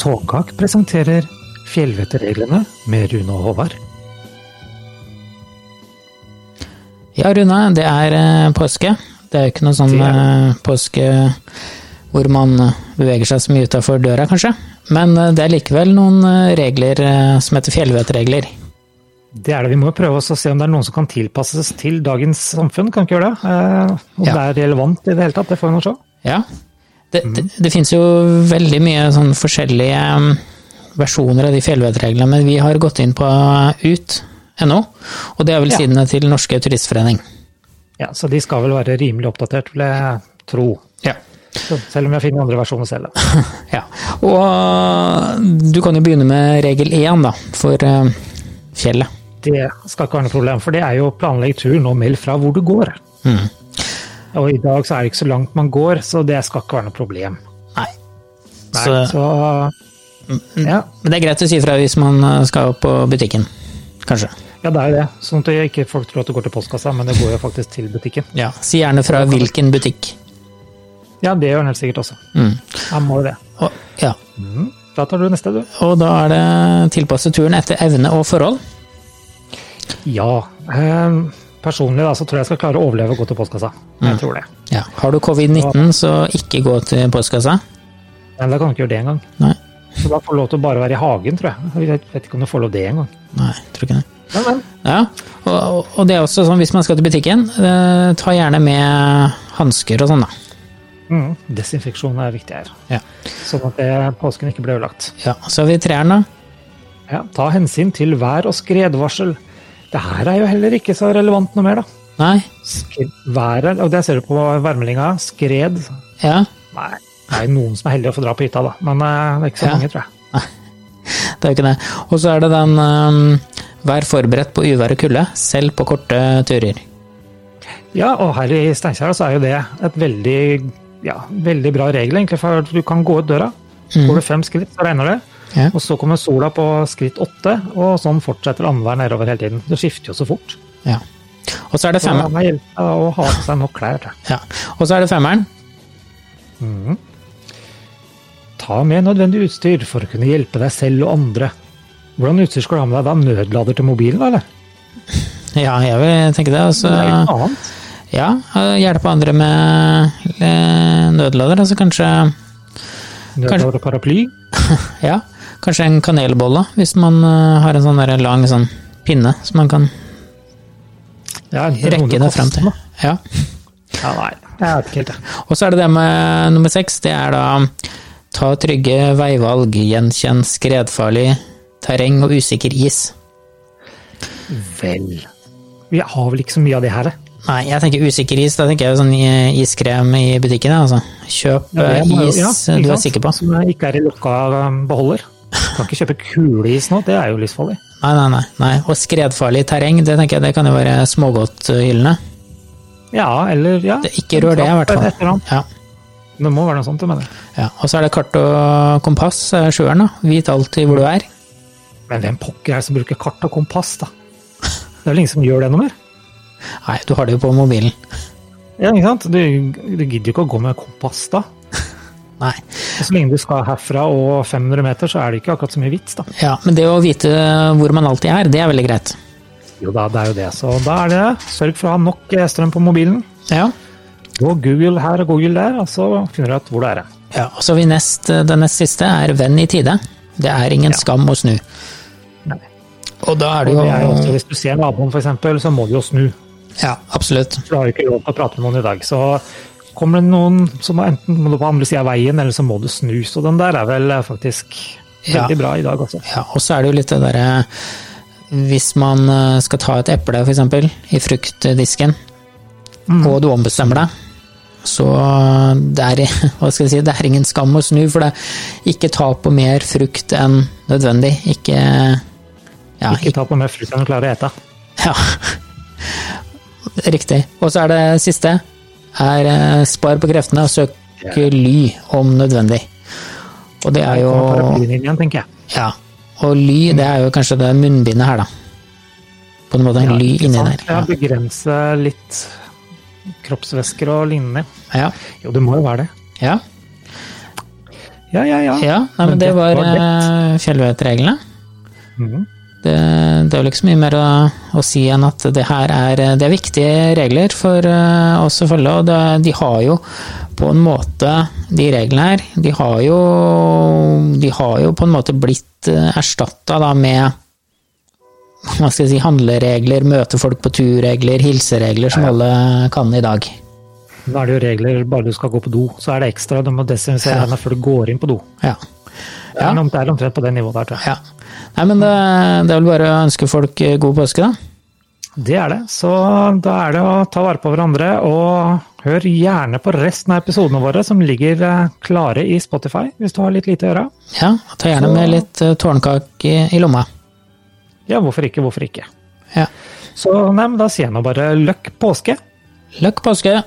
Tåkak presenterer Fjellvettreglene med Rune og Håvard. Ja, Rune, det er eh, påske. Det er jo ikke noe sånn er eh, påske hvor man eh, beveger seg så mye utafor døra, kanskje. Men det er likevel noen regler som heter fjellvettregler. Det er det. Vi må prøve oss å se om det er noen som kan tilpasses til dagens samfunn. Kan ikke gjøre det? Om Ja. det er relevant i det hele tatt, det får vi nå se. Ja. Det, det, det finnes jo veldig mye sånn forskjellige mm, versjoner av de fjellvettreglene, men vi har gått inn på ut.no, og det er vel Ja. sidene til Norske Turistforening. Ja, Så de skal vel være rimelig oppdatert, vil jeg tro. Ja. Så selv om jeg finner andre versjoner selv. da. ja. Og du kan jo begynne med regel én, da, for eh, fjellet. Det skal ikke være noe problem, for det er jo planlegg turen og meld fra hvor du går. Mm. Og i dag så er det ikke så langt man går, så det skal ikke være noe problem. Nei. Nei, Så- så ja. Men det er greit å si fra hvis man eh, skal på butikken, kanskje. ja, det er jo det. Sånn at ikke folk tror at det går til postkassa, men det går jo faktisk til butikken. Ja, Si gjerne fra hvilken butikk. Ja, det gjør den helt sikkert også. Mm. Ja, må det. Og, ja. Mm. Da tar du neste, du. og da er det tilpasse turen etter evne og forhold. Ja. Eh, personlig da, så tror jeg jeg skal klare å overleve og gå til postkassa. Jeg tror det. Ja. Har du covid-19, så ikke gå til postkassa. Nei, da kan du ikke gjøre det engang. Så da får du lov til å bare være i hagen, tror jeg. Jeg vet ikke om du får lov det engang. Nei, tror ikke det. Men, men. Ja, og, og- det er også sånn hvis man skal til butikken, eh, ta gjerne med hansker og sånn, da. Mm, desinfeksjon er viktig her. Ja. Sånn at det, påsken ikke blir ødelagt. ja. Så har vi trærne. Ja, ta hensyn til vær- og skredvarsel. Det her er jo heller ikke så relevant noe mer, da. Nei? Været, og det ser du på værmeldinga. Skred Ja. Nei, det er jo noen som er heldige å få dra på hytta, da. Men eh, det er ikke så Ja. mange, tror jeg. Det er jo ikke det. Og så er det den um, Vær forberedt på uvær og kulde, selv på korte turer. Ja, og her i Steinkjer så er jo det et veldig, ja, veldig bra regel, egentlig. For du kan gå ut døra. Går du fem skritt, så regner det. Ja. Og så kommer sola på skritt åtte, og sånn fortsetter annenhver nedover hele tiden. Det skifter jo så fort. ja. Og så er det femmeren. det hjelper å ha på seg nok klær. Ja. Og så er det femmeren. Ta med nødvendig utstyr for å kunne hjelpe deg selv og andre. Hvordan utstyr skal du ha med deg da? Nødlader til mobilen, eller? Ja, jeg vil tenke det. Altså, er ja, hjelpe andre med eh, nødlader. Altså kanskje Nødlader og paraply. Ja, kanskje en kanelbolle, hvis man eh, har en sånn der lang sånn pinne som man kan Ja, rekke det frem fram til. Ja. Ja, nei, jeg vet ikke helt det. Og så er det det med nummer seks. Det er da ta trygge veivalg, gjenkjenn skredfarlig terreng og usikker is. Vel Vi har vel ikke så mye av det her, det. Nei, jeg tenker usikker is. Da tenker jeg sånn iskrem i butikken. Altså. Kjøp Ja, eh, må is ja, du er sikker på. Som ikke er i lukka um, beholder. Kan ikke kjøpe kuleis nå, det er jo livsfarlig. Nei, nei, nei. nei. Og skredfarlig terreng, det tenker jeg det kan jo være smågodthyllene. Ja, eller ja. Det- Ikke rør det, i hvert fall. Ja. Det må være noe sånt, du mener. Ja. Og så er det kart og kompass, sjøen, da. Vit alltid hvor du er. Men hvem pokker er det som bruker kart og kompass, da? Det er vel ingen som gjør det noe mer? Nei, du har det jo på mobilen. Ja, ikke sant? Du, du gidder jo ikke å gå med kompass da. Nei. Og så lenge du skal herfra og 500 meter, så er det ikke akkurat så mye vits, da. Ja, men det å vite hvor man alltid er, det er veldig greit. Jo da, det er jo det. Så da er det sørg for å ha nok eh, strøm på mobilen. Ja. Gå Google her og Google der, og så finner du ut hvor du er. ja og så vi nest, det nest siste er venn i tide. Det er ingen skam å snu. Nei. Og da er det jo det er jo også, hvis du ser naboen, eksempel, så må du jo snu. Ja, absolutt. For du har jo ikke lov til å prate med noen i dag. Så kommer det noen som enten må på andre sida av veien, eller så må du snu. Så den der er vel faktisk faktisk Ja. veldig bra i dag også. Ja, og så er det jo litt det derre Hvis man eh, skal ta et eple, eksempel, i fruktdisken, og du ombestemmer deg, så det er, hva skal jeg si, det er ingen skam å snu, for det ikke ta på mer frukt enn nødvendig. Ikke ja, Ikke ta på mer frukt enn du klarer å ete. Ja. Riktig. Og så er det siste. Er eh, spar på kreftene og søk ly om nødvendig. Og det er jo Paraplyen tenker jeg. Ja. Og ly, det er jo kanskje det munnbindet her, da. På en måte en ly inni der. Ja, begrense litt kroppsvæsker og lignende. Ja. Jo, det må jo være det. ja. Ja, ja, ja. Ja, nei, men det var var eh, fjellvettreglene. Mhm. Det, det er jo så mye mer å, å si enn at det her er, det er viktige regler for eh, oss å følge. Og det, de har jo på en måte, de reglene her, de har jo, de har jo på en måte blitt uh, erstatta med hva skal jeg si, handleregler, møte folk på tur-regler, hilseregler som alle kan i dag. Nå er det jo regler bare du skal gå på do, så er det ekstra. Du må desinfisere Ja. hendene før du går inn på do. Ja. Det er omtrent, det er omtrent på det nivået der, tror jeg. ja. Nei, men det, det er vel bare å ønske folk eh, god påske, da. Det er det. Så da er det å ta vare på hverandre, og hør gjerne på resten av episodene våre som ligger eh, klare i Spotify, hvis du har litt lite å gjøre. Ja, ta gjerne med litt tårnkake i, i lomma. Ja, hvorfor ikke, hvorfor ikke. Ja. Så nei, da sier jeg nå bare løkk påske. Løkk påske!